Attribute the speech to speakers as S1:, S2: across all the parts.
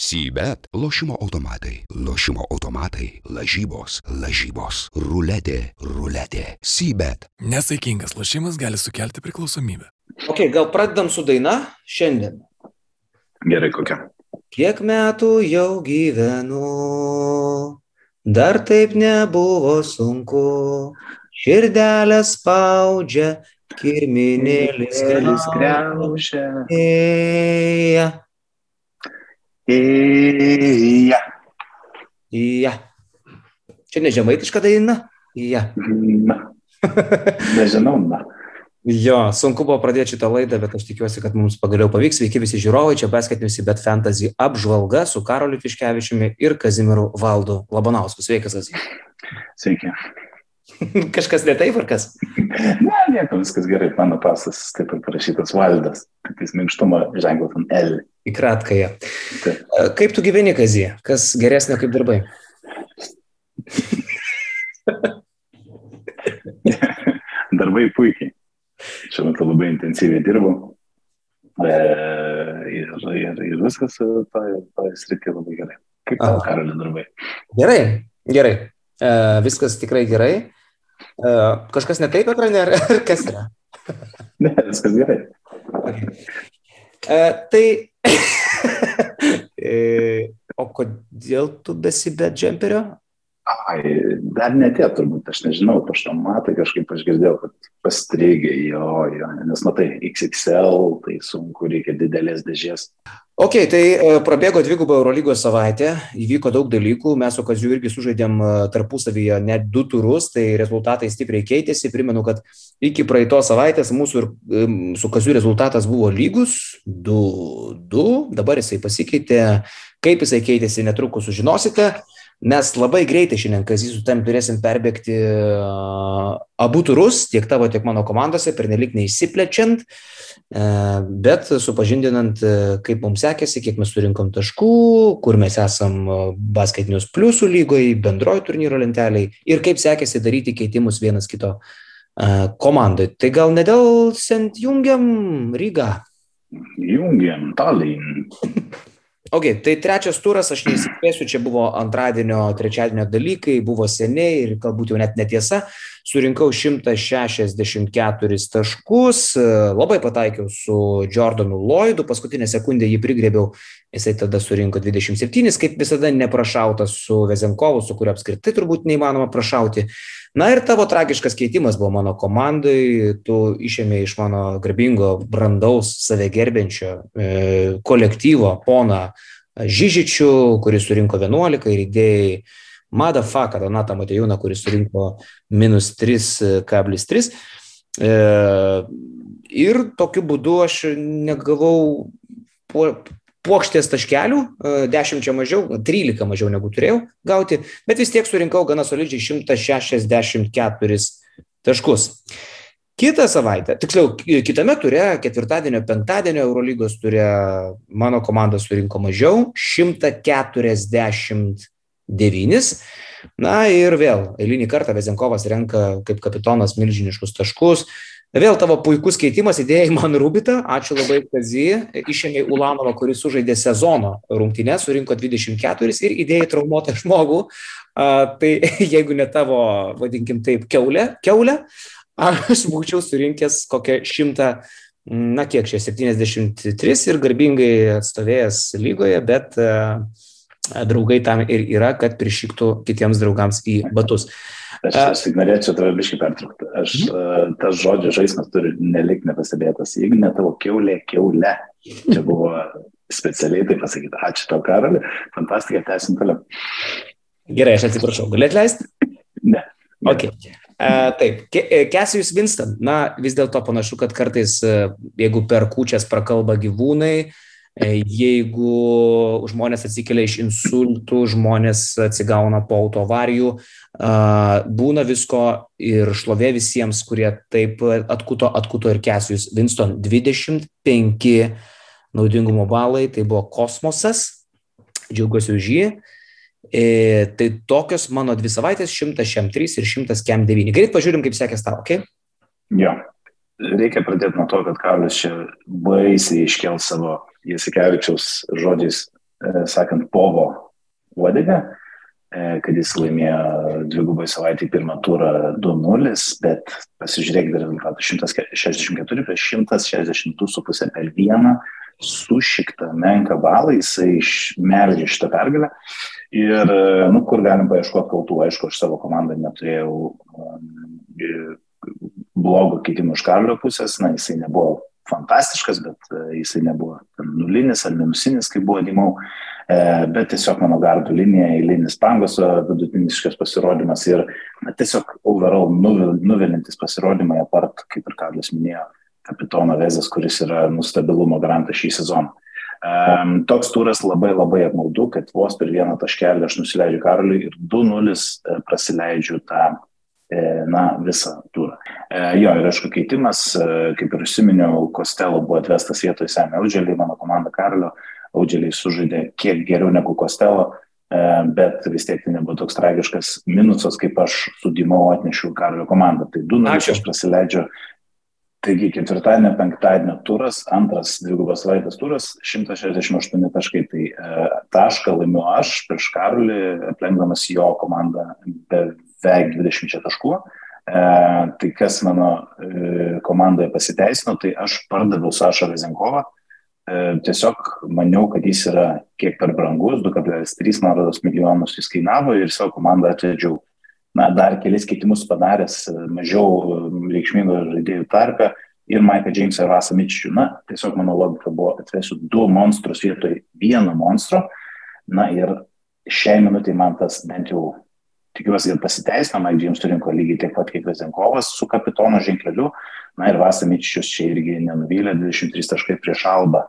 S1: Sybet - lošimo automatai, lošimo automatai, lažybos, lažybos, ruletė, ruletė. Sybet.
S2: Nesaikingas lošimas gali sukelti priklausomybę.
S3: Ok, gal pradedam su daina šiandien.
S4: Gerai, kokia.
S3: Kiek metų jau gyvenu, dar taip nebuvo sunku, širdelę spaudžia, kirminėlis
S4: greužia.
S3: Graužia.
S4: Ėja.
S3: Ja. Čia ne žemaitiška daina? Ja.
S4: Na. Nežinau, na.
S3: Jo, sunku buvo pradėti šitą laidą, bet aš tikiuosi, kad mums pagaliau pavyks. Sveiki visi žiūrovai, čia Basketiniusi Bet Fantasy apžvalga su Karoliu Fiškevičiumi ir Kazimiru Valdu Labanausku. Sveikas, Azi.
S4: Sveiki.
S3: Kažkas ne taip ar kas?
S4: Ne, nieko, viskas gerai. Mano pasas taip ir parašytas Valdas. Tik jis minkštumo ženklas ant L.
S3: Į kratkąją. Kaip tu gyveni, Kazį? Kas geresnė kaip darbai?
S4: Darbai puikiai. Šiuo metu labai intensyviai dirbu. E, ir, ir, ir viskas toje srityje labai gerai. Kaip tau,
S3: Aha.
S4: Karolio, darbai?
S3: Gerai, gerai. E, viskas tikrai gerai. E, kažkas ne taip ekrane, ar, ar kas yra?
S4: Ne, viskas gerai.
S3: E, tai. e, o kodėl tu besi be džemperio?
S4: Ai, dar netėjo turbūt, aš nežinau, paštomatai kažkaip aš girdėjau, kad pastrigė jo, jo, nes matai, XXL, tai sunku, reikia didelės dėžės.
S3: Ok, tai e, prabėgo dvigubą Eurolygos savaitę, įvyko daug dalykų, mes su Kaziu irgi sužaidėm e, tarpusavyje net du turus, tai rezultatai stipriai keitėsi. Primenu, kad iki praeitos savaitės mūsų ir su Kaziu rezultatas buvo lygus 2-2, dabar jisai pasikeitė, kaip jisai keitėsi netrukus sužinosite. Mes labai greitai šiandien, Kazys, su tam turėsim perbėgti abu turus, tiek tavo, tiek mano komandose, pernelik neįsiplečiant, uh, bet supažindinant, uh, kaip mums sekėsi, kiek mes surinkom taškų, kur mes esam uh, basketinius pliusų lygoje, bendrojo turnyro lenteliai ir kaip sekėsi daryti keitimus vienas kito komandai. Tai gal nedėlsent jungiam Rygą.
S4: Jungiam, Tallinn.
S3: Ok, tai trečias turas, aš neįsiplėsiu, čia buvo antradienio, trečiadienio dalykai, buvo seniai ir galbūt jau net netiesa. Surinkau 164 taškus, labai pataikiau su Jordanu Lloydu, paskutinę sekundę jį prigrėbiau, jisai tada surinko 27, kaip visada neprašautas su Vezenkovu, su kuriuo apskritai turbūt neįmanoma prašauti. Na ir tavo tragiškas keitimas buvo mano komandai, tu išėmė iš mano garbingo, brandaus, save gerbiančio e, kolektyvo poną Žyžičių, kuris surinko 11 ir įdėjai Madafaką Donatą Matejūną, kuris surinko minus 3,3. E, ir tokiu būdu aš negavau puokštės taškelių, e, 10 mažiau, 13 mažiau negu turėjau gauti, bet vis tiek surinkau gana solidžiai 164 taškus. Kitą savaitę, tiksliau, kitame ture, ketvirtadienio, penktadienio Eurolygos ture, mano komanda surinko mažiau, 149. Na ir vėl, eilinį kartą Vezenkovas renka kaip kapitonas milžiniškus taškus. Vėl tavo puikus keitimas, įdėjai man Rubitą, ačiū labai, Kazy, išėmė Ulanovą, kuris sužaidė sezono rungtynę, surinko 24 ir įdėjai traumuotą žmogų. A, tai jeigu ne tavo, vadinkim taip, keulė, keulė, aš būčiau surinkęs kokią šimtą, na kiek čia, 73 ir garbingai atstovėjęs lygoje, bet a, draugai tam ir yra, kad prišyktų kitiems draugams į batus.
S4: Aš, aš tik norėčiau tave biškai pertraukti. Aš, mhm. tas žodžio žaidimas turi nelik nepastebėtas. Jeigu ne tavo keulė, keulė. Čia buvo specialiai tai pasakyti. Ačiū tau, Karali. Fantastika, tęsim toliau.
S3: Gerai, aš atsiprašau. Galėt leisti?
S4: Ne.
S3: Okay. Uh, taip, Kesijus Winston, na vis dėlto panašu, kad kartais, uh, jeigu per kūčias prakalba gyvūnai, uh, jeigu žmonės atsikelia iš insultų, žmonės atsigauna po autovarijų, uh, būna visko ir šlovė visiems, kurie taip atkuto, atkuto ir Kesijus Winston 25 naudingumo balai, tai buvo kosmosas, džiaugiuosi už jį. E, tai tokios mano dvi savaitės, 100 šiam 3 ir 100 kem 9. Greit pažiūrim, kaip sekės tau, ok?
S4: Jo. Reikia pradėti nuo to, kad Karolis čia baisiai iškel savo Jasikevičiaus žodžiais e, sakant, povo uodegą, e, kad jis laimėjo dvigubai savaitį pirmą turą 2-0, bet pasižiūrėkite rezultatą 164 prieš 162,5 per vieną sušiktą menką balą, jisai išmelžė šitą pergalę. Ir, nu, kur galim paieškoti kaltų, aišku, aš savo komandą neturėjau blogo keitimo iš Karlio pusės, na, jisai nebuvo fantastiškas, bet uh, jisai nebuvo nulinis ar minusinis, kaip buvo Dimau, e, bet tiesiog mano gardų linija, eilinis pangoso vidutiniškas pasirodymas ir na, tiesiog overall nuvilintis pasirodymai, apart, kaip ir Karlis minėjo, kapitono Vezės, kuris yra nustabilumo garantas šį sezoną. Um, toks turas labai labai apmaudu, kad vos per vieną taškelį aš nusileidžiu Karoliui ir 2-0 e, prasileidžiu tą, e, na, visą turą. E, jo, ir aišku, keitimas, kaip ir užsiminiau, Kostelo buvo atvestas vietoj Semė Audželį, mano komanda Karolio, Audželiai sužaidė kiek geriau negu Kostelo, bet vis tiek tai nebuvo toks tragiškas minusas, kaip aš su Dimau atnešiau Karolio komandą. Tai 2-0 aš prasileidžiu Taigi ketvirtadienio, penktadienio turas, antras dvigubas savaitės turas, 168 taškai. Tai e, tašką laimiu aš prieš Karolį, aplenkdamas jo komandą beveik 20 taškų. E, tai kas mano e, komandoje pasiteisino, tai aš pardaviau Sašą Vezenkovą. E, tiesiog maniau, kad jis yra kiek per brangus, 2,3 milijonus jis kainavo ir savo komandą atvedžiau na, dar kelis keitimus padaręs e, mažiau e, reikšmingų žaidėjų tarpe ir Maiką Džeimsą ir Vasą Mičičių. Na, tiesiog mano logika buvo atvesiu du monstrus vietoj vieno monstro. Na ir šiai minutį man tas bent jau tikiuosi, kad pasiteisino, Mike James surinko lygiai tiek pat kaip Vezenkovas su kapitono ženkleliu. Na ir Vasą Mičičius čia irgi nenuvylė 23 taškai prieš Alba.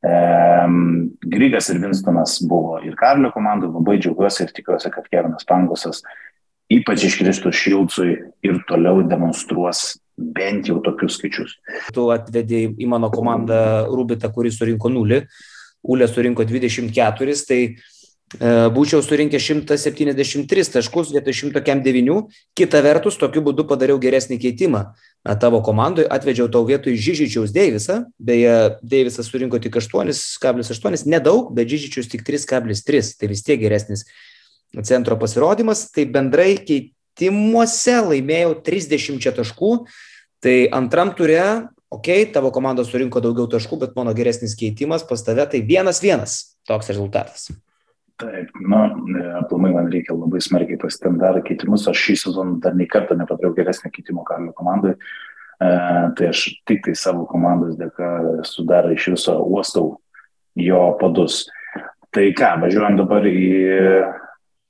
S4: Um, Grigas ir Winstonas buvo ir Karlio komandų, labai džiaugiuosi ir tikiuosi, kad Kevinas Pangosas ypač iškristų Šilcui ir toliau demonstruos bent jau tokius skaičius.
S3: Tu atvedėjai į mano komandą Rubitą, kuris surinko 0, Ulė surinko 24, tai e, būčiau surinkęs 173 taškus vietoj 109. Kita vertus, tokiu būdu padariau geresnį keitimą. Tavo komandoje atvedžiau tau vietoj Žyžičiaus Deivisą, beje, Deivisas surinko tik 8,8, nedaug, bet Žyžičius tik 3,3, tai vis tiek geresnis centro pasirodymas, tai bendrai keitimuose laimėjau 30 taškų, tai antram ture, okei, okay, tavo komanda surinko daugiau taškų, bet mano geresnis keitimas pas tave tai vienas vienas toks rezultatas.
S4: Taip, na, aplamai man reikia labai smarkiai pasitemti dar keitimus, aš šį sezoną dar nei kartą nepadariau geresnio keitimo Karlio komandai, e, tai aš tik tai savo komandos dėka sudarą iš viso uostau jo padus. Tai ką, važiuojam dabar į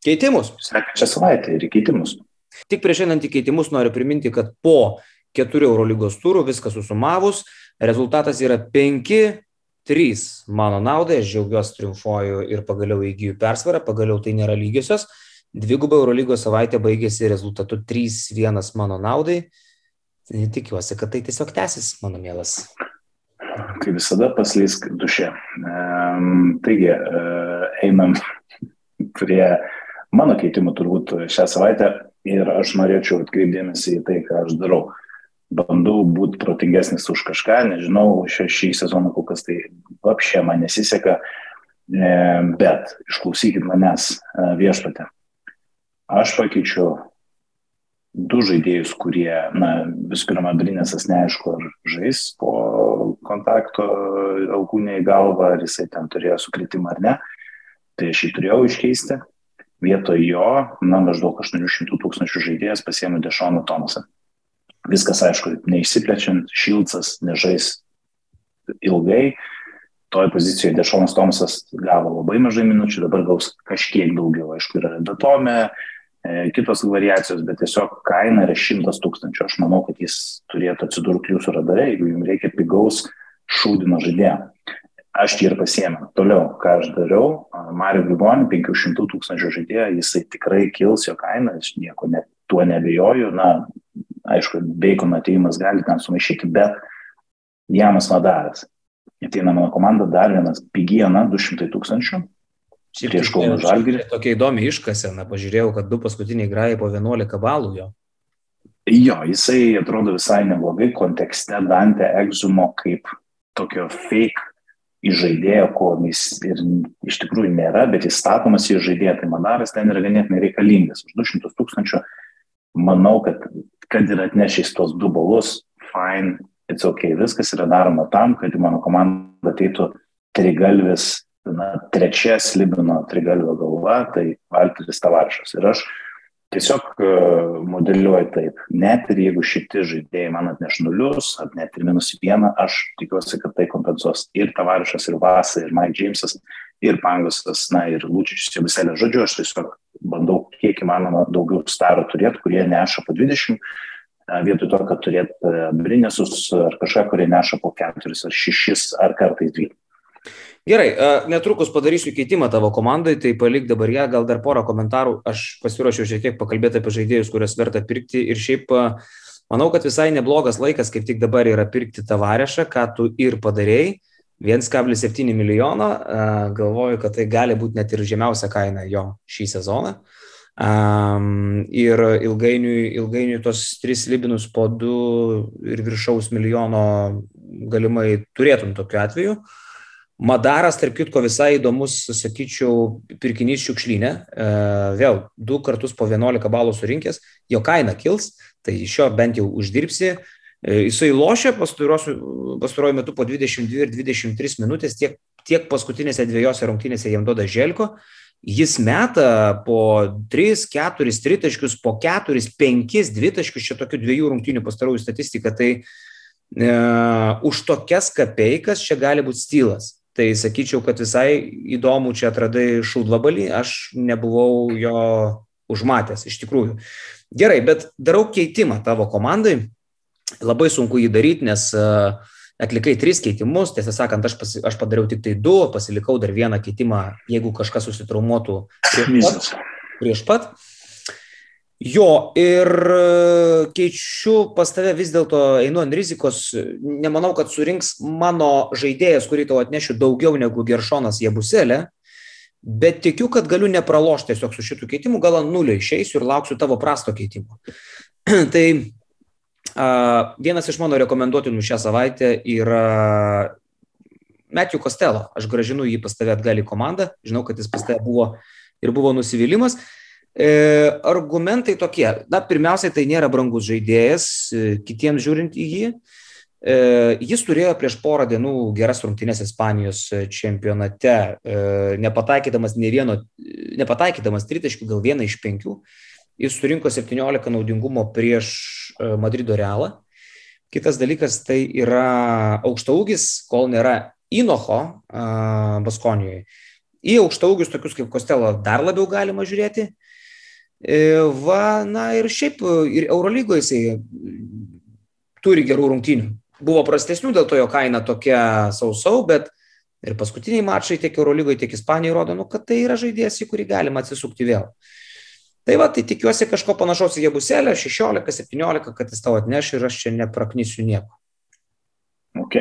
S3: Keitimus.
S4: Sekančią savaitę ir keitimus.
S3: Tik prieš einant į keitimus noriu priminti, kad po keturių Eurolygos turų viską susumavus, rezultatas yra 5-3 mano naudai, aš džiaugiuosi triumfuoju ir pagaliau įgyju persvarą, pagaliau tai nėra lygiosios. Dviguba Eurolygos savaitė baigėsi rezultatu 3-1 mano naudai. Tikiuosi, kad tai tiesiog tęsis, mano mielas.
S4: Kaip visada paslysk duše. Um, taigi, uh, einam prie mano keitimų turbūt šią savaitę ir aš norėčiau atkreipdėmėsi į tai, ką aš darau. Bandau būti protingesnis už kažką, nežinau, šį, šį sezoną kol kas tai apšė man nesiseka, e, bet išklausykit manęs e, viešpatė. Aš pakeičiu du žaidėjus, kurie, na, visų pirma, Brinėsas neaišku, ar žais po kontakto alkūnė į galvą, ar jisai ten turėjo sukritimą ar ne. Tai aš jį turėjau iškeisti vietoj jo, na, maždaug 800 tūkstančių žaidėjas pasiėmė Dešoną Tomasą. Viskas, aišku, neišsiplečiant, Šilcas nežais ilgai, toj pozicijoje Dešonas Tomasas gavo labai mažai minučių, dabar gaus kažkiek daugiau, aišku, yra Datome, e, kitos variacijos, bet tiesiog kaina yra 100 tūkstančių. Aš manau, kad jis turėtų atsidurti jūsų radare, jeigu jums reikia pigaus šūdino žaidėjo aš jį ir pasiėmiau. Toliau, ką aš dariau, Mario Grigonį 500 tūkstančių žaidėjo, jisai tikrai kils jo kainą, aš nieko net tuo nebejoju, na, aišku, Beikono ateimas gali ten sumaišyti, bet Jamas Nadaras. Ateina mano komanda dar vienas pigiena 200 tūkstančių. Prieš Kauno Žalgirį.
S3: Tokia įdomi iškasena, pažiūrėjau, kad du paskutiniai grajai po 11 balų jo.
S4: Jo, jisai atrodo visai neblogai kontekste Dante Egzumo kaip tokio fake į žaidėją, ko jis ir iš tikrųjų nėra, bet jis statomas į žaidėją, tai Madaras ten yra ganėtinai reikalingas. Už 200 tūkstančių manau, kad, kad ir atnešys tos du balus, fine, it's ok, viskas yra daroma tam, kad į mano komandą ateitų trigalvis, na, trečia slibino trigalvio galva, tai Valteris Tavaršas. Ir aš tiesiog e, modeliuoju taip, net ir jeigu šitie žaidėjai man atneš nulius, ar net ir minus vieną, aš tikiuosi, kad tai kompensuos ir Tavarišas, ir Vasa, ir Mike Jamesas, ir Pangosas, na ir Lūčičius, jau visėlė žodžiu, aš tiesiog bandau kiek įmanoma daugiau staro turėti, kurie neša po 20, vietoj to, kad turėt brinesus ar kažką, kurie neša po 4 ar 6 ar kartais 12.
S3: Gerai, netrukus padarysiu keitimą tavo komandai, tai palik dabar ją, gal dar porą komentarų. Aš pasiruošiau šiek tiek pakalbėti apie žaidėjus, kuriuos verta pirkti ir šiaip manau, kad visai neblogas laikas, kaip tik dabar yra pirkti tavarešą, ką tu ir padarėjai. 1,7 milijono, galvoju, kad tai gali būti net ir žemiausia kaina jo šį sezoną. Um, ir ilgainiui, ilgainiui tos tris libinus po du ir viršaus milijono galimai turėtum tokiu atveju. Madaras, tarp kitko, visai įdomus, sakyčiau, pirkinys šiukšlynė. E, vėl du kartus po 11 balų surinkęs, jo kaina kils, tai iš jo bent jau uždirbsi. E, jisai lošia pastaruoju metu po 22 ir 23 minutės, tiek, tiek paskutinėse dviejose rungtynėse jam duoda želko. Jis meta po 3, 4 tritaškius, po 4, 5 dvitaškius, čia tokių dviejų rungtynių pastarųjų statistika, tai e, už tokias kapeikas čia gali būti stylas. Tai sakyčiau, kad visai įdomu čia atradai šūdvabalį, aš nebuvau jo užmatęs iš tikrųjų. Gerai, bet darau keitimą tavo komandai. Labai sunku jį daryti, nes uh, atlikai tris keitimus, tiesą sakant, aš, pasi, aš padariau tik tai du, pasilikau dar vieną keitimą, jeigu kažkas susitraumuotų prieš pat. Prieš pat. Jo, ir e, keičiu pas tave vis dėlto, einu ant rizikos, nemanau, kad surinks mano žaidėjas, kurį tau atnešiu daugiau negu Geršonas Jebuselė, bet tikiu, kad galiu nepralošti tiesiog su šitų keitimų, gal ant nulio išeisiu ir lauksiu tavo prasto keitimo. tai vienas iš mano rekomenduotinų šią savaitę yra Matthew Costello. Aš gražinu jį pas tave atgal į komandą, žinau, kad jis pas tave buvo ir buvo nusivylimas. E, argumentai tokie. Na, pirmiausiai, tai nėra brangus žaidėjas, e, kitiems žiūrint į jį. E, jis turėjo prieš porą dienų geras rungtynės Ispanijos čempionate, nepataikydamas ne vieno, nepataikydamas tritaškių, gal vieną iš penkių. Jis surinko 17 naudingumo prieš Madrido realą. Kitas dalykas tai yra aukštaugis, kol nėra Inoho Baskonijoje. Į aukštaugius tokius kaip Kostelo dar labiau galima žiūrėti. E, va, na ir šiaip ir Eurolygoje jisai turi gerų rungtynių. Buvo prastesnių, dėl to jo kaina tokia sausau, bet ir paskutiniai mačai tiek Eurolygoje, tiek Ispanijoje rodo, nu, kad tai yra žaidėjas, į kurį galima atsisukti vėl. Tai va, tai tikiuosi kažko panašaus į Jebuselę, 16-17, kad jis tau atneš ir aš čia nepraknysiu nieko.
S4: Ok,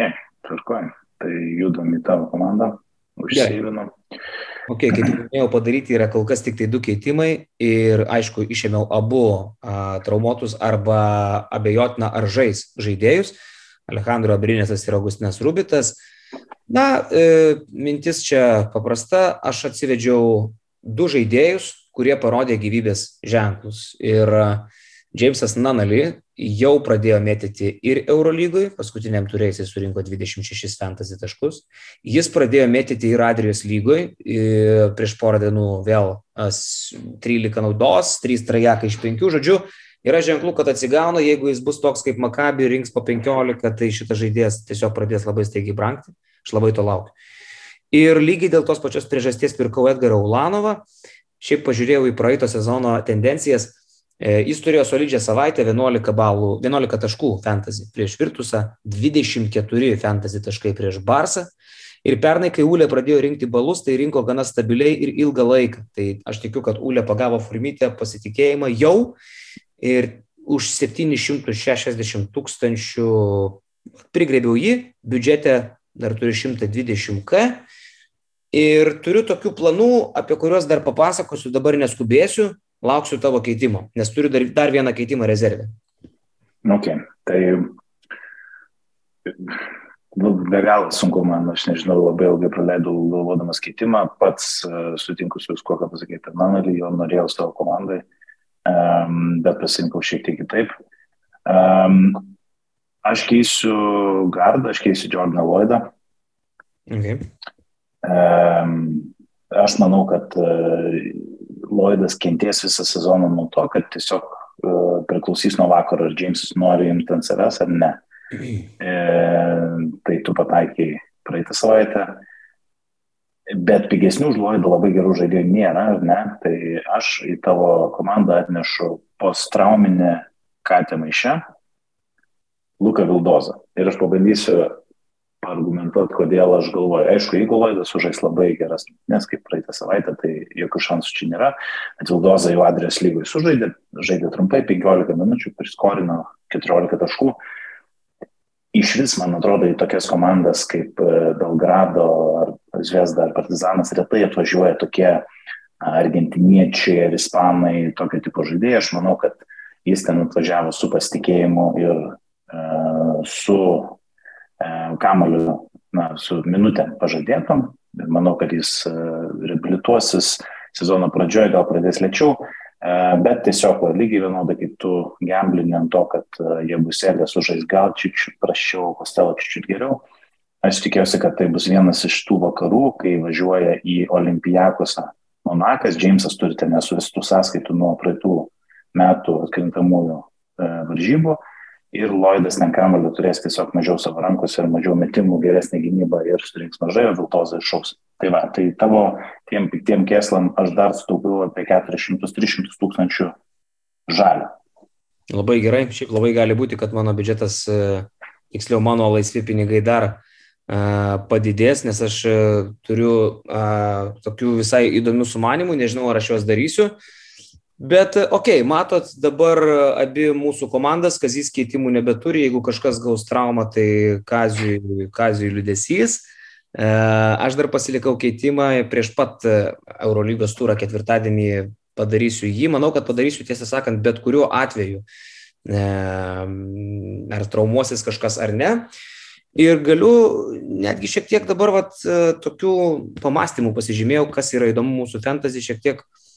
S4: tvarkojam. Tai judam į tavo komandą. Užsivinam.
S3: Ok, kaip minėjau, padaryti yra kol kas tik tai du keitimai ir aišku, išėmiau abu a, traumuotus arba abejotina ar žais žaidėjus. Alejandro Abrinėsas ir Augustinas Rubitas. Na, e, mintis čia paprasta, aš atsivedžiau du žaidėjus, kurie parodė gyvybės ženklus. Ir Džeimsas Nanali jau pradėjo mėtyti ir Eurolygui, paskutiniam turėjai jis surinko 26 fantasy taškus. Jis pradėjo mėtyti ir Adrijos lygui, prieš porą dienų vėl 13 naudos, 3 trajekai iš 5 žodžių. Yra ženklų, kad atsigauna, jeigu jis bus toks kaip Makabi, rinks po 15, tai šitas žaidėjas tiesiog pradės labai staigiai brangti. Aš labai to laukiu. Ir lygiai dėl tos pačios priežasties pirkau Edgarą Ulanovą. Šiaip pažiūrėjau į praeito sezono tendencijas E, jis turėjo solidžią savaitę, 11, balų, 11 taškų fantasy prieš Virtusą, 24 fantasy taškai prieš Barsą. Ir pernai, kai Ulė pradėjo rinkti balus, tai rinko gana stabiliai ir ilgą laiką. Tai aš tikiu, kad Ulė pagavo Furmytę pasitikėjimą jau ir už 760 tūkstančių prigrėbiau jį, biudžete dar turiu 120k. Ir turiu tokių planų, apie kuriuos dar papasakosiu, dabar neskubėsiu, lauksiu tavo keitimo, nes turiu dar, dar vieną keitimą rezervę.
S4: Ok, tai nu, be galo sunku man, aš nežinau, labai ilgai praleidau galvodamas keitimą, pats uh, sutinku su viskuo, ką pasakė per mano, jo norėjau savo komandai, bet pasirinkau šiek tiek kitaip. Aš keisiu gardą, aš keisiu Jordaną Lloydą.
S3: Okay.
S4: Aš manau, kad uh, Lloydas kenties visą sezoną nuo to, kad tiesiog uh, priklausys nuo vakaro, ar Jamesas nori imti ant savęs ar ne. E, tai tu pataikiai praeitą savaitę. Bet pigesnių už Lloydą labai gerų žaidėjų nėra, ar ne? Tai aš į tavo komandą atnešu postrauminę katę maišę, Luką Vildozą. Ir aš pabandysiu argumentuoti, kodėl aš galvoju. Aišku, jeigu Lloydas sužais labai geras, nes kaip praeitą savaitę, tai jokių šansų čia nėra. Bet Vildoza jau Adrijos lygoj sužaidė, žaidė trumpai 15 minučių, priskorino 14 taškų. Iš vis, man atrodo, į tokias komandas kaip e, Belgrado ar Zvezda ar Partizanas retai atvažiuoja tokie argentiniečiai ar ispanai, tokio tipo žaidėjai. Aš manau, kad jis ten atvažiavo su pasitikėjimu ir uh, su kamoliu, na, su minutėm pažadėtom. Manau, kad jis e, reabilituosis sezono pradžioje, gal pradės lėčiau, e, bet tiesiog lygiai vienodai kaip tu gamblinė ant to, kad e, jie bus elė sužais gal čiut prašiau, Kostelo čiut geriau. Aš tikiuosi, kad tai bus vienas iš tų vakarų, kai važiuoja į Olimpijakosą Monakas, Džeimsas turi ten nesuvestų sąskaitų nuo praeitų metų atkrintamųjų varžybų ir Lloydas ten kamelį turės tiesiog mažiau savo rankose ir mažiau metimų, geresnė gynyba ir surinks mažai, o Viltoza iššauks. Tai va, tai tavo tiem piktiem kėslam aš dar sutaupiau apie 400-300 tūkstančių žalę.
S3: Labai gerai, šiaip labai gali būti, kad mano biudžetas, e, tiksliau mano laisvi pinigai dar e, padidės, nes aš e, turiu tokių visai įdomių sumanimų, nežinau, ar aš juos darysiu. Bet, okei, okay, matot, dabar abi mūsų komandas, Kazys keitimų nebeturi, jeigu kažkas gaus traumą, tai Kazijui, Kazijui liudesys. E, aš dar pasilikau keitimą prieš pat Eurolygos turą ketvirtadienį padarysiu jį. Manau, kad padarysiu tiesą sakant, bet kuriuo atveju. E, ar traumuosis kažkas ar ne. Ir galiu netgi šiek tiek dabar vat, tokių pamastymų pasižymėjau, kas yra įdomu mūsų fantasy, šiek tiek uh,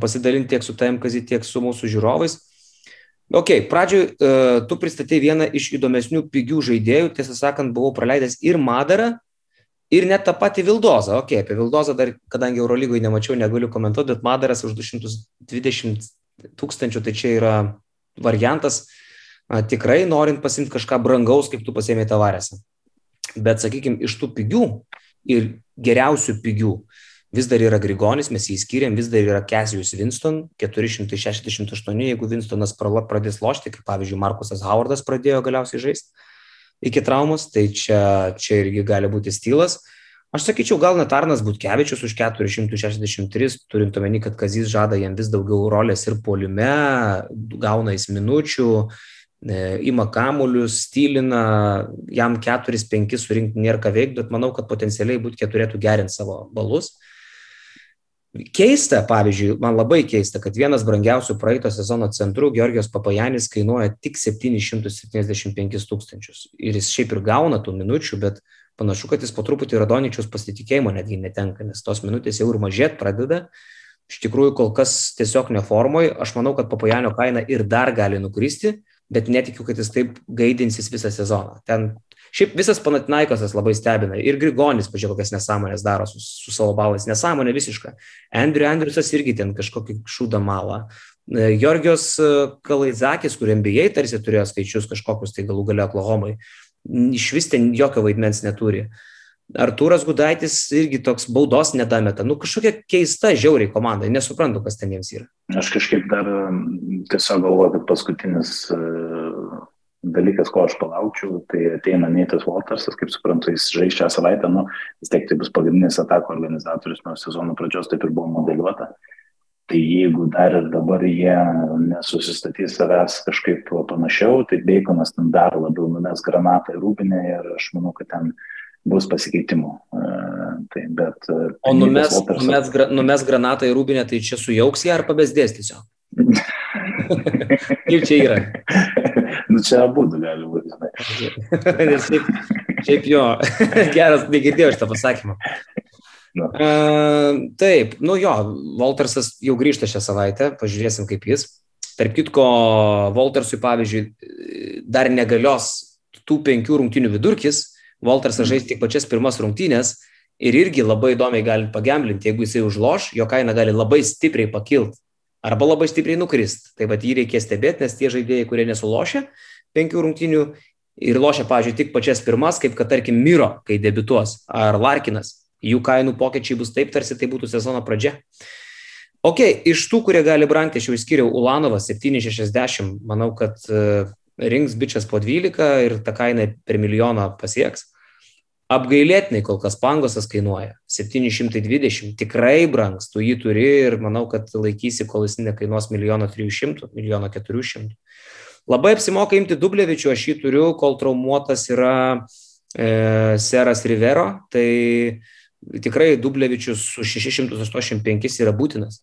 S3: pasidalinti tiek su tavim, Kazi, tiek su mūsų žiūrovais. Ok, pradžioj uh, tu pristatei vieną iš įdomesnių pigių žaidėjų, tiesą sakant, buvau praleidęs ir Madarą, ir net tą patį Vildozą. Ok, apie Vildozą dar, kadangi Eurolygoje nemačiau, negaliu komentuoti, bet Madaras už 220 tūkstančių, tai čia yra variantas tikrai norint pasimti kažką brangaus, kaip tu pasėmė tavarėse. Bet, sakykime, iš tų pigių ir geriausių pigių, uh, vis dar yra Grigonis, mes jį skiriam, vis dar yra Kesijus Winston, 468, jeigu Winstonas pradės lošti, kaip pavyzdžiui Markusas Howardas pradėjo galiausiai žaisti iki traumos, tai čia, čia irgi gali būti stylas. Aš sakyčiau, gal net Arnas Butkevičius už 463, turint omeny, kad Kazys žada jam vis daugiau rolės ir poliume, gauna jis minučių, e, ima kamuolius, stylina, jam 4-5 surinkti nėra ką veikti, bet manau, kad potencialiai Butkė turėtų gerinti savo balus. Keista, pavyzdžiui, man labai keista, kad vienas brangiausių praeito sezono centrų, Georgijos Papajanis, kainuoja tik 775 tūkstančius. Ir jis šiaip ir gauna tų minučių, bet panašu, kad jis po truputį Radonyčiaus pasitikėjimo netgi netenka, nes tos minutės jau ir mažėt pradeda. Iš tikrųjų, kol kas tiesiog neformoj. Aš manau, kad Papajanio kaina ir dar gali nukristi, bet netikiu, kad jis taip gaidinsis visą sezoną. Ten Šiaip visas Panatinaikosas labai stebina. Ir Grigonis, pažiūrėjau, kokias nesąmonės daro su, su savo balais. Nesąmonė visiška. Andrew Andrewsas irgi ten kažkokį šūdą malą. E, Georgijos e, Kalaizakis, kur NBA tarsi turėjo skaičius kažkokius, tai galų galia Oklahomai, iš vis ten jokio vaidmens neturi. Artūras Gudaitis irgi toks baudos nedameta. Nu, kažkokia keista, žiauriai komanda. Nesuprantu, kas ten jiems yra.
S4: Aš kažkaip dar tiesiog galvoju, kad paskutinis dalykas, ko aš palaukčiau, tai ateina Neitas Waltersas, kaip suprantu, jis žais šią savaitę, nu, vis tiek tai bus pagrindinis atako organizatorius nuo sezono pradžios, taip ir buvo modeliuota. Tai jeigu dar ir dabar jie nesusistatys savęs kažkaip panašiau, tai Baconas ten dar labiau numes granatą į rūbinę ir aš manau, kad ten bus pasikeitimų. Uh, tai, bet, uh,
S3: o numes, Waltersas... numes, gra, numes granatą į rūbinę, tai čia sujauks ją ar pabesdės tiesiog? Kaip čia yra?
S4: nu, čia abu gali būti.
S3: šiaip, Šiaip jo, geras, negirdėjau šitą pasakymą.
S4: Nu.
S3: Uh, taip, nu jo, Waltersas jau grįžta šią savaitę, pažiūrėsim kaip jis. Tarp kitko, Waltersui, pavyzdžiui, dar negalios tų penkių rungtinių vidurkis, Waltersas žais tik pačias pirmas rungtynės ir irgi labai įdomiai gali pagemblinti, jeigu jisai užloš, jo kaina gali labai stipriai pakilti arba labai stipriai nukrist. Tai vad jį reikės stebėti, nes tie žaidėjai, kurie nesulošia penkių rungtynių ir lošia, pavyzdžiui, tik pačias pirmas, kaip kad tarkim Miro, kai debituos, ar Larkinas, jų kainų pokyčiai bus taip, tarsi tai būtų sezono pradžia. Ok, iš tų, kurie gali brangti, aš jau įskiriau Ulanovą 760, manau, kad uh, rinks bičias po 12 ir ta kaina per milijoną pasieks. Apgailėtinai kol kas pangosas kainuoja 720, tikrai brangs, tu jį turi ir manau, kad laikysi, kol jis nekainuos 1 300, 1 400. Labai apsimoka imti Dublevičių, aš jį turiu, kol traumuotas yra e, Seras Rivero, tai tikrai Dublevičius su 685 yra būtinas.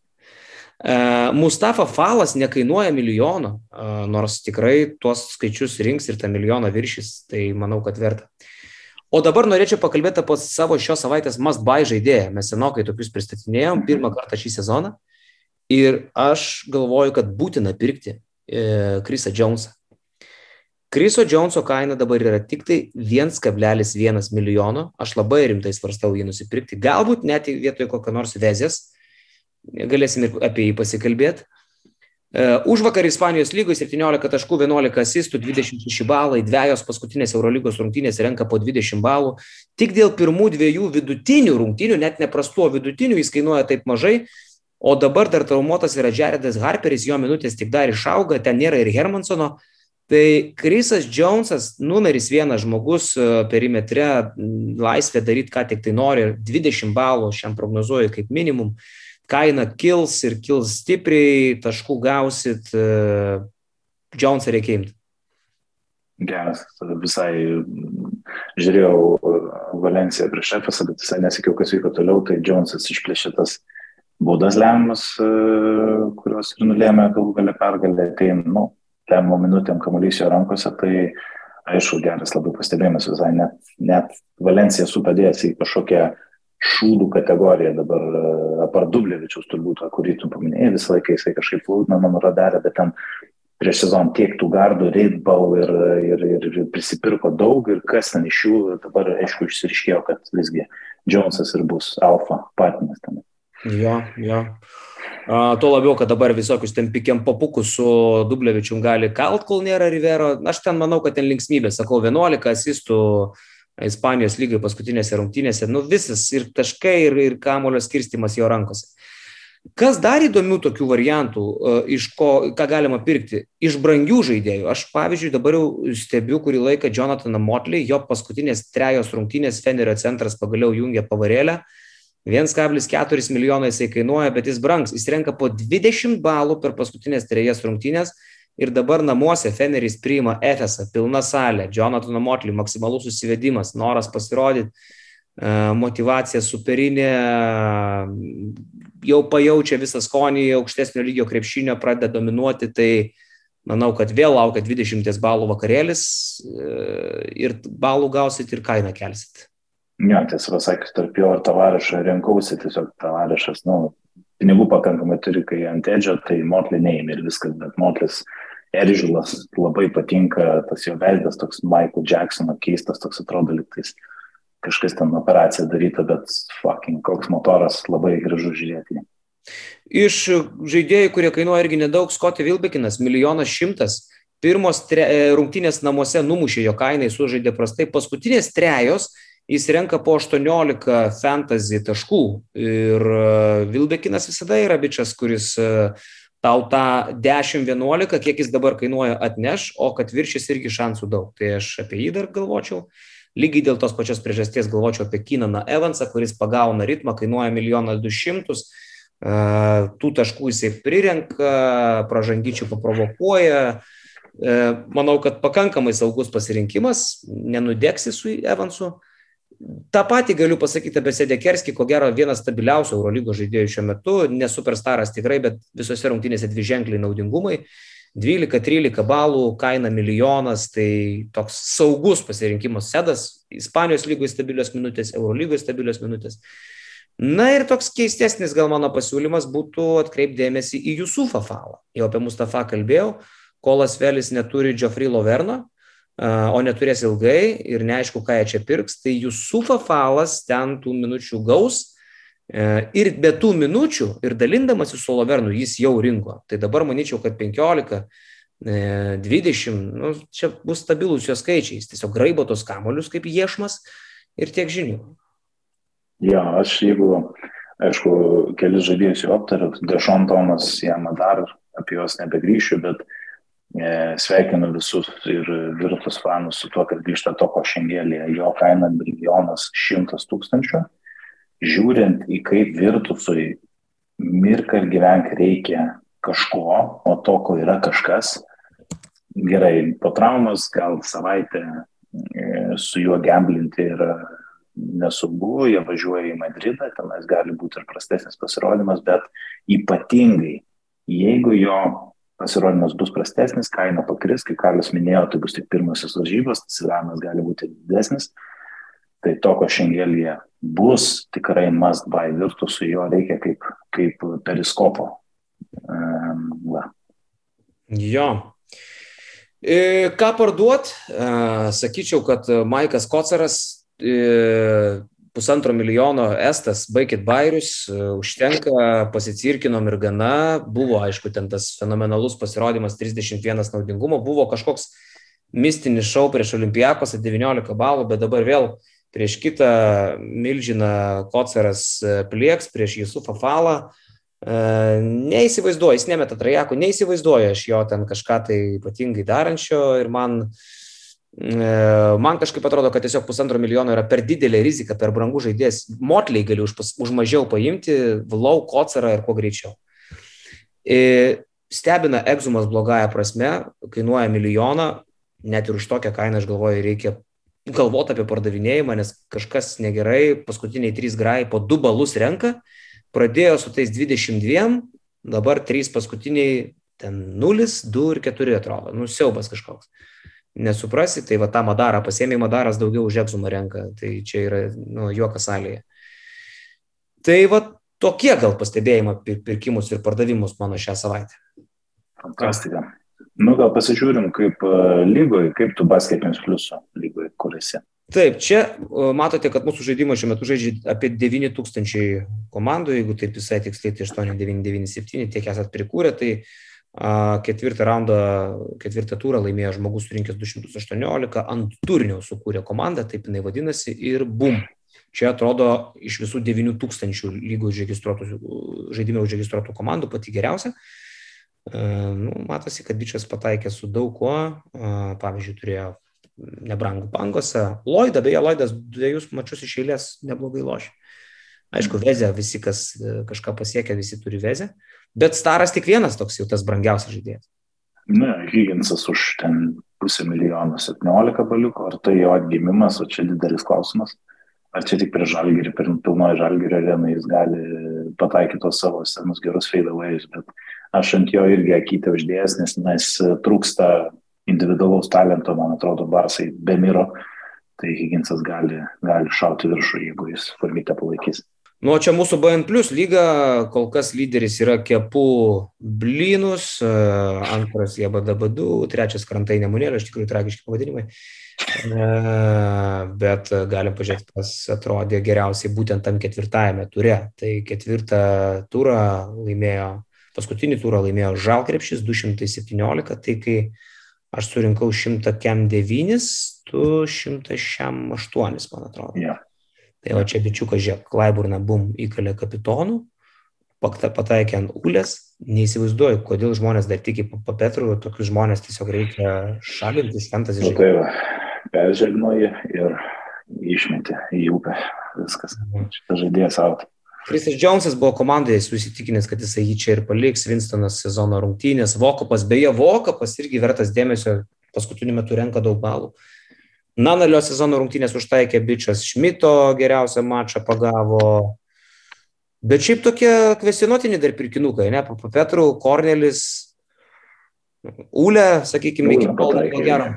S3: E, Mustafa Falas nekainuoja milijono, e, nors tikrai tuos skaičius rinks ir tą milijoną viršys, tai manau, kad verta. O dabar norėčiau pakalbėti apie savo šios savaitės must buy žaidėją. Mes senokai tokius pristatinėjom, pirmą kartą šį sezoną. Ir aš galvoju, kad būtina pirkti e, Krisą Jonesą. Kriso Joneso kaina dabar yra tik tai 1,1 milijono. Aš labai rimtai svarstau jį nusipirkti. Galbūt net vietoj kokio nors vezės. Galėsim ir apie jį pasikalbėti. Už vakar Ispanijos lygoje 17 taškų, 11 asistų, 26 balai, dviejos paskutinės Eurolygos rungtynės renka po 20 balų. Tik dėl pirmų dviejų vidutinių rungtynių, net neprastuo vidutinių, jis kainuoja taip mažai, o dabar dar traumuotas yra Jaredas Harperis, jo minutės tik dar išauga, ten nėra ir Hermansono. Tai Krisas Jonesas, numeris vienas žmogus perimetre, laisvė daryti, ką tik tai nori, 20 balų šiam prognozuoju kaip minimum kaina kils ir kils stipriai, taškų gausit, Jonesą reikia imti.
S4: Geras, visai žiūrėjau Valenciją prieš Efesą, bet visai nesakiau, kas vyko toliau, tai Jonesas išplėšė tas baudas lemiamas, kurios ir nulėmė galų galę pergalę, tai, nu, lemiamo minutėm kamuolys jo rankose, tai aišku, geras labai pastebėjimas visai, net, net Valencija supadėjęs į kažkokią šūdų kategoriją dabar, apar Dublevičius turbūt, kurį tu paminėjai, visą laiką jisai kažkaip plūdina mano radarą, bet ten prieš sezoną tiek tų gardų, Reidball ir, ir, ir, ir prisipirko daug ir kas ten iš jų dabar, aišku, išsiriškėjo, kad visgi Jonesas ir bus alfa patinas ten.
S3: Jo, jo. Uh, tuo labiau, kad dabar visokius ten pikiam papukus su Dublevičium gali kalt, kol nėra Rivero. Aš ten manau, kad ten linksmybė, sakau, 11 asistų Ispanijos lygai paskutinėse rungtynėse. Nu visas ir taškai, ir, ir kamulio skirstimas jo rankose. Kas dar įdomių tokių variantų, iš ko, ką galima pirkti? Iš brangių žaidėjų. Aš, pavyzdžiui, dabar jau stebiu kurį laiką Jonathaną Motley, jo paskutinės trejos rungtynės Fenerio centras pagaliau jungia pavarėlę. 1,4 milijonai jisai kainuoja, bet jis brangs. Jis renka po 20 balų per paskutinės trejas rungtynės ir dabar namuose Feneris priima Efesą, pilna salė, Jonathan Motley, maksimalus susivedimas, noras pasirodyti, motivacija superinė, jau pajaučia visą skonį aukštesnio lygio krepšinio, pradeda dominuoti, tai manau, kad vėl laukia 20 balų vakarėlis ir balų gausit ir kainą kelsit.
S4: Jo, tiesą pasakius, tarp jo ir tavarešo rinkausi, tiesiog tavarešas, nu, pinigų pakankamai turi, kai ant edžio, tai Motley neįmė ir viskas, bet Motlis Eržilas labai patinka, tas jo veidas toks Michael Jacksono keistas, toks atrodo liktais kažkas ten operacija daryta, bet fucking koks motoras labai gražu žiūrėti.
S3: Iš žaidėjų, kurie kainuoja irgi nedaug, Scotty Vilbekinas, milijonas šimtas. Pirmos tre, rungtynės namuose numušė jo kainą, jis sužaidė prastai. Paskutinės trejos jis renka po 18 fantasy taškų. Ir Vilbekinas visada yra bičias, kuris tau tą 10-11, kiek jis dabar kainuoja, atneš, o kad viršys irgi šansų daug. Tai aš apie jį dar galvočiau. Lygiai dėl tos pačios priežasties galvočiau apie Kinaną Evansą, kuris pagauna ritmą, kainuoja 1 200 tų taškų jisai prirenka, pražangyčių paprovokuoja. Manau, kad pakankamai saugus pasirinkimas, nenudėksi su Evansu. Ta pati galiu pasakyti apie Sedekerskį, ko gero vienas stabiliausių Eurolygos žaidėjų šiuo metu, ne superstaras tikrai, bet visose rungtynėse dvi ženkliai naudingumai. 12-13 balų, kaina milijonas, tai toks saugus pasirinkimas sedas, Ispanijos lygoje stabilios minutės, Eurolygoje stabilios minutės. Na ir toks keistesnis gal mano pasiūlymas būtų atkreipdėmėsi į Jusufą Falą. Jau apie Mustafa kalbėjau, Kolas Velis neturi Geoffrey Loverno, o neturės ilgai ir neaišku, ką jie čia pirks, tai Jusufą Falas ten tų minučių gaus e, ir be tų minučių ir dalindamasi su Lovernu jis jau rinko. Tai dabar manyčiau, kad 15, 20, e, nu, čia bus stabilus jo skaičiai, jis tiesiog graibo tos kamolius kaip iešmas ir tiek žinių.
S4: Jo, aš jeigu, aišku, kelius žaidėjus jau aptariau, Dešon Tomas, jam dar apie juos nebegrįšiu, bet uh, sveikinu visus ir Virtus fanus su tuo, kad grįžta toko šengelėje. Jo kaina milijonas šimtas tūkstančių. Žiūrint į kaip Virtusui mirka ir gyvenk reikia kažko, o toko yra kažkas. Gerai, po traumas gal savaitę e, su juo gamblinti yra nesaugu, jie važiuoja į Madridą, tenais gali būti ir prastesnis pasirodymas, bet ypatingai, jeigu jo pasirodymas bus prastesnis, kaina pakris, kaip Karlis minėjo, tai bus tik pirmasis varžybos, svilavimas gali būti didesnis. Tai to, ko šiandien bus tikrai must buy virtusų, jo reikia kaip, kaip periskopo. Um, va.
S3: Jo. E, ką parduot? E, sakyčiau, kad Maikas Kocaras e, pusantro milijono estas, baikit bairius, e, užtenka, pasicirkinom ir gana, buvo aišku ten tas fenomenalus pasirodymas 31 naudingumo, buvo kažkoks mistinis šau prieš Olimpijakos 19 balų, bet dabar vėl prieš kitą milžiną Koceras e, plieks, prieš Jusufą Falą. E, neįsivaizduoju, jis nemeta trajakų, neįsivaizduoju aš jo ten kažką tai ypatingai darančio ir man uh, man kažkaip atrodo, kad tiesiog pusantro milijono yra per didelė rizika, per brangų žaidėjas. Motliai gali už, už mažiau paimti, Vlau, Kocarą ir kuo greičiau. E, stebina egzumas blogąją prasme, kainuoja milijoną, net ir už tokią kainą aš galvoju, reikia galvoti apie pardavinėjimą, nes kažkas negerai, paskutiniai trys grai po du balus renka, pradėjo su tais 22, dabar trys paskutiniai ten 0, 2 ir 4 atrodo, nusiaubas kažkoks nesuprasi, tai va tą Madarą pasėmė, Madaras daugiau už Egzumą renka, tai čia yra nu, juokas salėje. Tai va tokie gal pastebėjimai apie pirkimus ir pardavimus mano šią savaitę.
S4: Fantastika. Nu, gal pasižiūrim, kaip uh, lygoje, kaip tu basketinius pliusų lygoje kuriasi.
S3: Taip, čia uh, matote, kad mūsų žaidimas šiuo metu žaidžia apie 9000 komandų, jeigu taip visai tiksliai, tai 8997, tiek esat prikūrę, tai uh, Ketvirtą raundą, ketvirtą turą laimėjo žmogus surinkęs 218, ant turinio sukūrė komandą, taip jinai vadinasi, ir bum. Čia atrodo iš visų 9000 lygų žaidime užregistruotų komandų pati geriausia. Nu, matosi, kad bičias pataikė su daug kuo. Pavyzdžiui, turėjo nebrangų pangosą. Loidą, beje, Loidas dviejus mačius iš eilės neblogai lošia. Aišku, vezė, visi, kas kažką pasiekia, visi turi vezę. Bet Staras tik vienas toks jau tas brangiausias žaidėjas.
S4: Na, Higginsas už ten pusę milijono 17 baliuko, ar tai jo atgimimas, o čia didelis klausimas. Ar čia tik prie žalgerį, per pilnoji žalgerio areną jis gali pataikyti tos savo senus gerus fadeaways, bet aš ant jo irgi akytę uždėjęs, nes mes trūksta individualaus talento, man atrodo, Barsai be miro, tai Higginsas gali, gali šauti viršų, jeigu jis formite palaikys.
S3: Nu, čia mūsų BN Plus lyga, kol kas lyderis yra Kepu Blinus, e, antras Jabadabadu, trečias Krantai Nemunėlė, iš tikrųjų tragiški pavadinimai. E, bet galim pažiūrėti, kas atrodė geriausiai būtent tam ketvirtajame ture. Tai ketvirtą turą laimėjo, paskutinį turą laimėjo Žalkrepšys 217, tai kai aš surinkau 100 kem 9, tu 108, man atrodo.
S4: Yeah.
S3: Tai va čia bičiukas, žiūrėk, Klaiburna bum įkalė kapitonų, pataikė ant ulės, neįsivaizduoju, kodėl žmonės dar tiki papetrų, tokius žmonės tiesiog reikia šalinti, šventas
S4: iš. Nu, tai peržegnoji ir išmeti į upę, viskas. Mhm. Šitas žaidėjas out.
S3: Krisas Džonsas buvo komandoje susitikinęs, kad jisai jį čia ir paliks, Winstonas sezono rungtynės, Vokopas, beje, Vokopas irgi vertas dėmesio, paskutiniu metu renka daug balų. Nanalio sezono rungtynės užtaikė bičias, Šmito geriausią mačą pagavo. Bet šiaip tokie kvestionuotini dar pirkinukai, ne? Petrų, Kornelis. Ūlė, sakykime, iki buvo gero.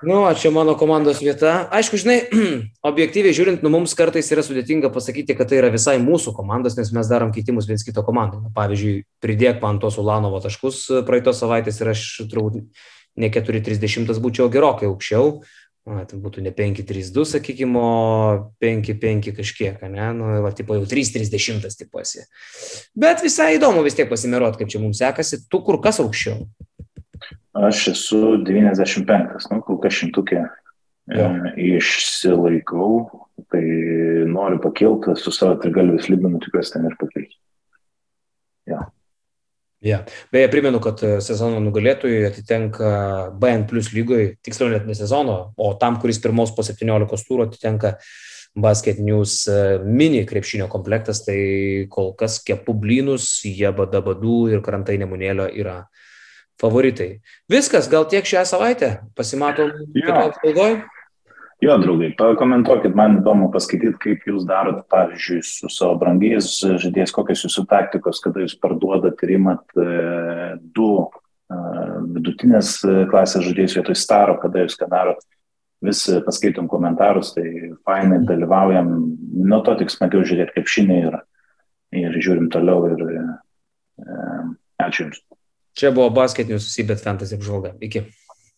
S3: Nu, čia mano komandos vieta. Aišku, žinai, objektyviai žiūrint, nu mums kartais yra sudėtinga pasakyti, kad tai yra visai mūsų komandos, nes mes darom keitimus viens kito komandai. Pavyzdžiui, pridėk man tos Ulanovo taškus praeitos savaitės ir aš turbūt ne 4.30 būčiau gerokai aukščiau. Na, tai būtų ne 5.32, sakykime, o 5.5 kažkiek, ne? Nu, va, tipo jau 3.30 tipuosi. Bet visai įdomu vis tiek pasimirot, kaip čia mums sekasi. Tu kur kas aukščiau?
S4: Aš esu 95, nu, kol kas šimtukė e, išsilaikau, tai noriu pakilti su savo trigalvius lygmeniu, tikiuosi ten ir pakilti.
S3: Ja. Beje, primenu, kad e, sezono nugalėtojui atitenka BN plus lygoje, tiksliau net ne sezono, o tam, kuris pirmos po 17 turų atitenka Basket News e, mini krepšinio komplektas, tai kol kas kepublynus, jie badabadų ir krantai nemunėlio yra favoritai. Viskas, gal tiek šią savaitę. Pasimatom
S4: Jo.
S3: kitoje apžvalgoje.
S4: Jo, draugai, pakomentuokit, man įdomu paskaityti, kaip jūs darot, pavyzdžiui, su savo brangiais žaidėjais, kokios jūsų taktikos, kada jūs parduodat ir imat e, du e, vidutinės e, klasės žaidėjus vietoj staro, kada jūs ką darot. Vis paskaitom komentarus, tai fainai dalyvaujam, nuo to tik smagiau žiūrėti kaip šinį ir, ir žiūrim toliau ir e, ačiū Jums.
S3: Čia buvo Basket News Sibet Fantasy apžvalga. Iki.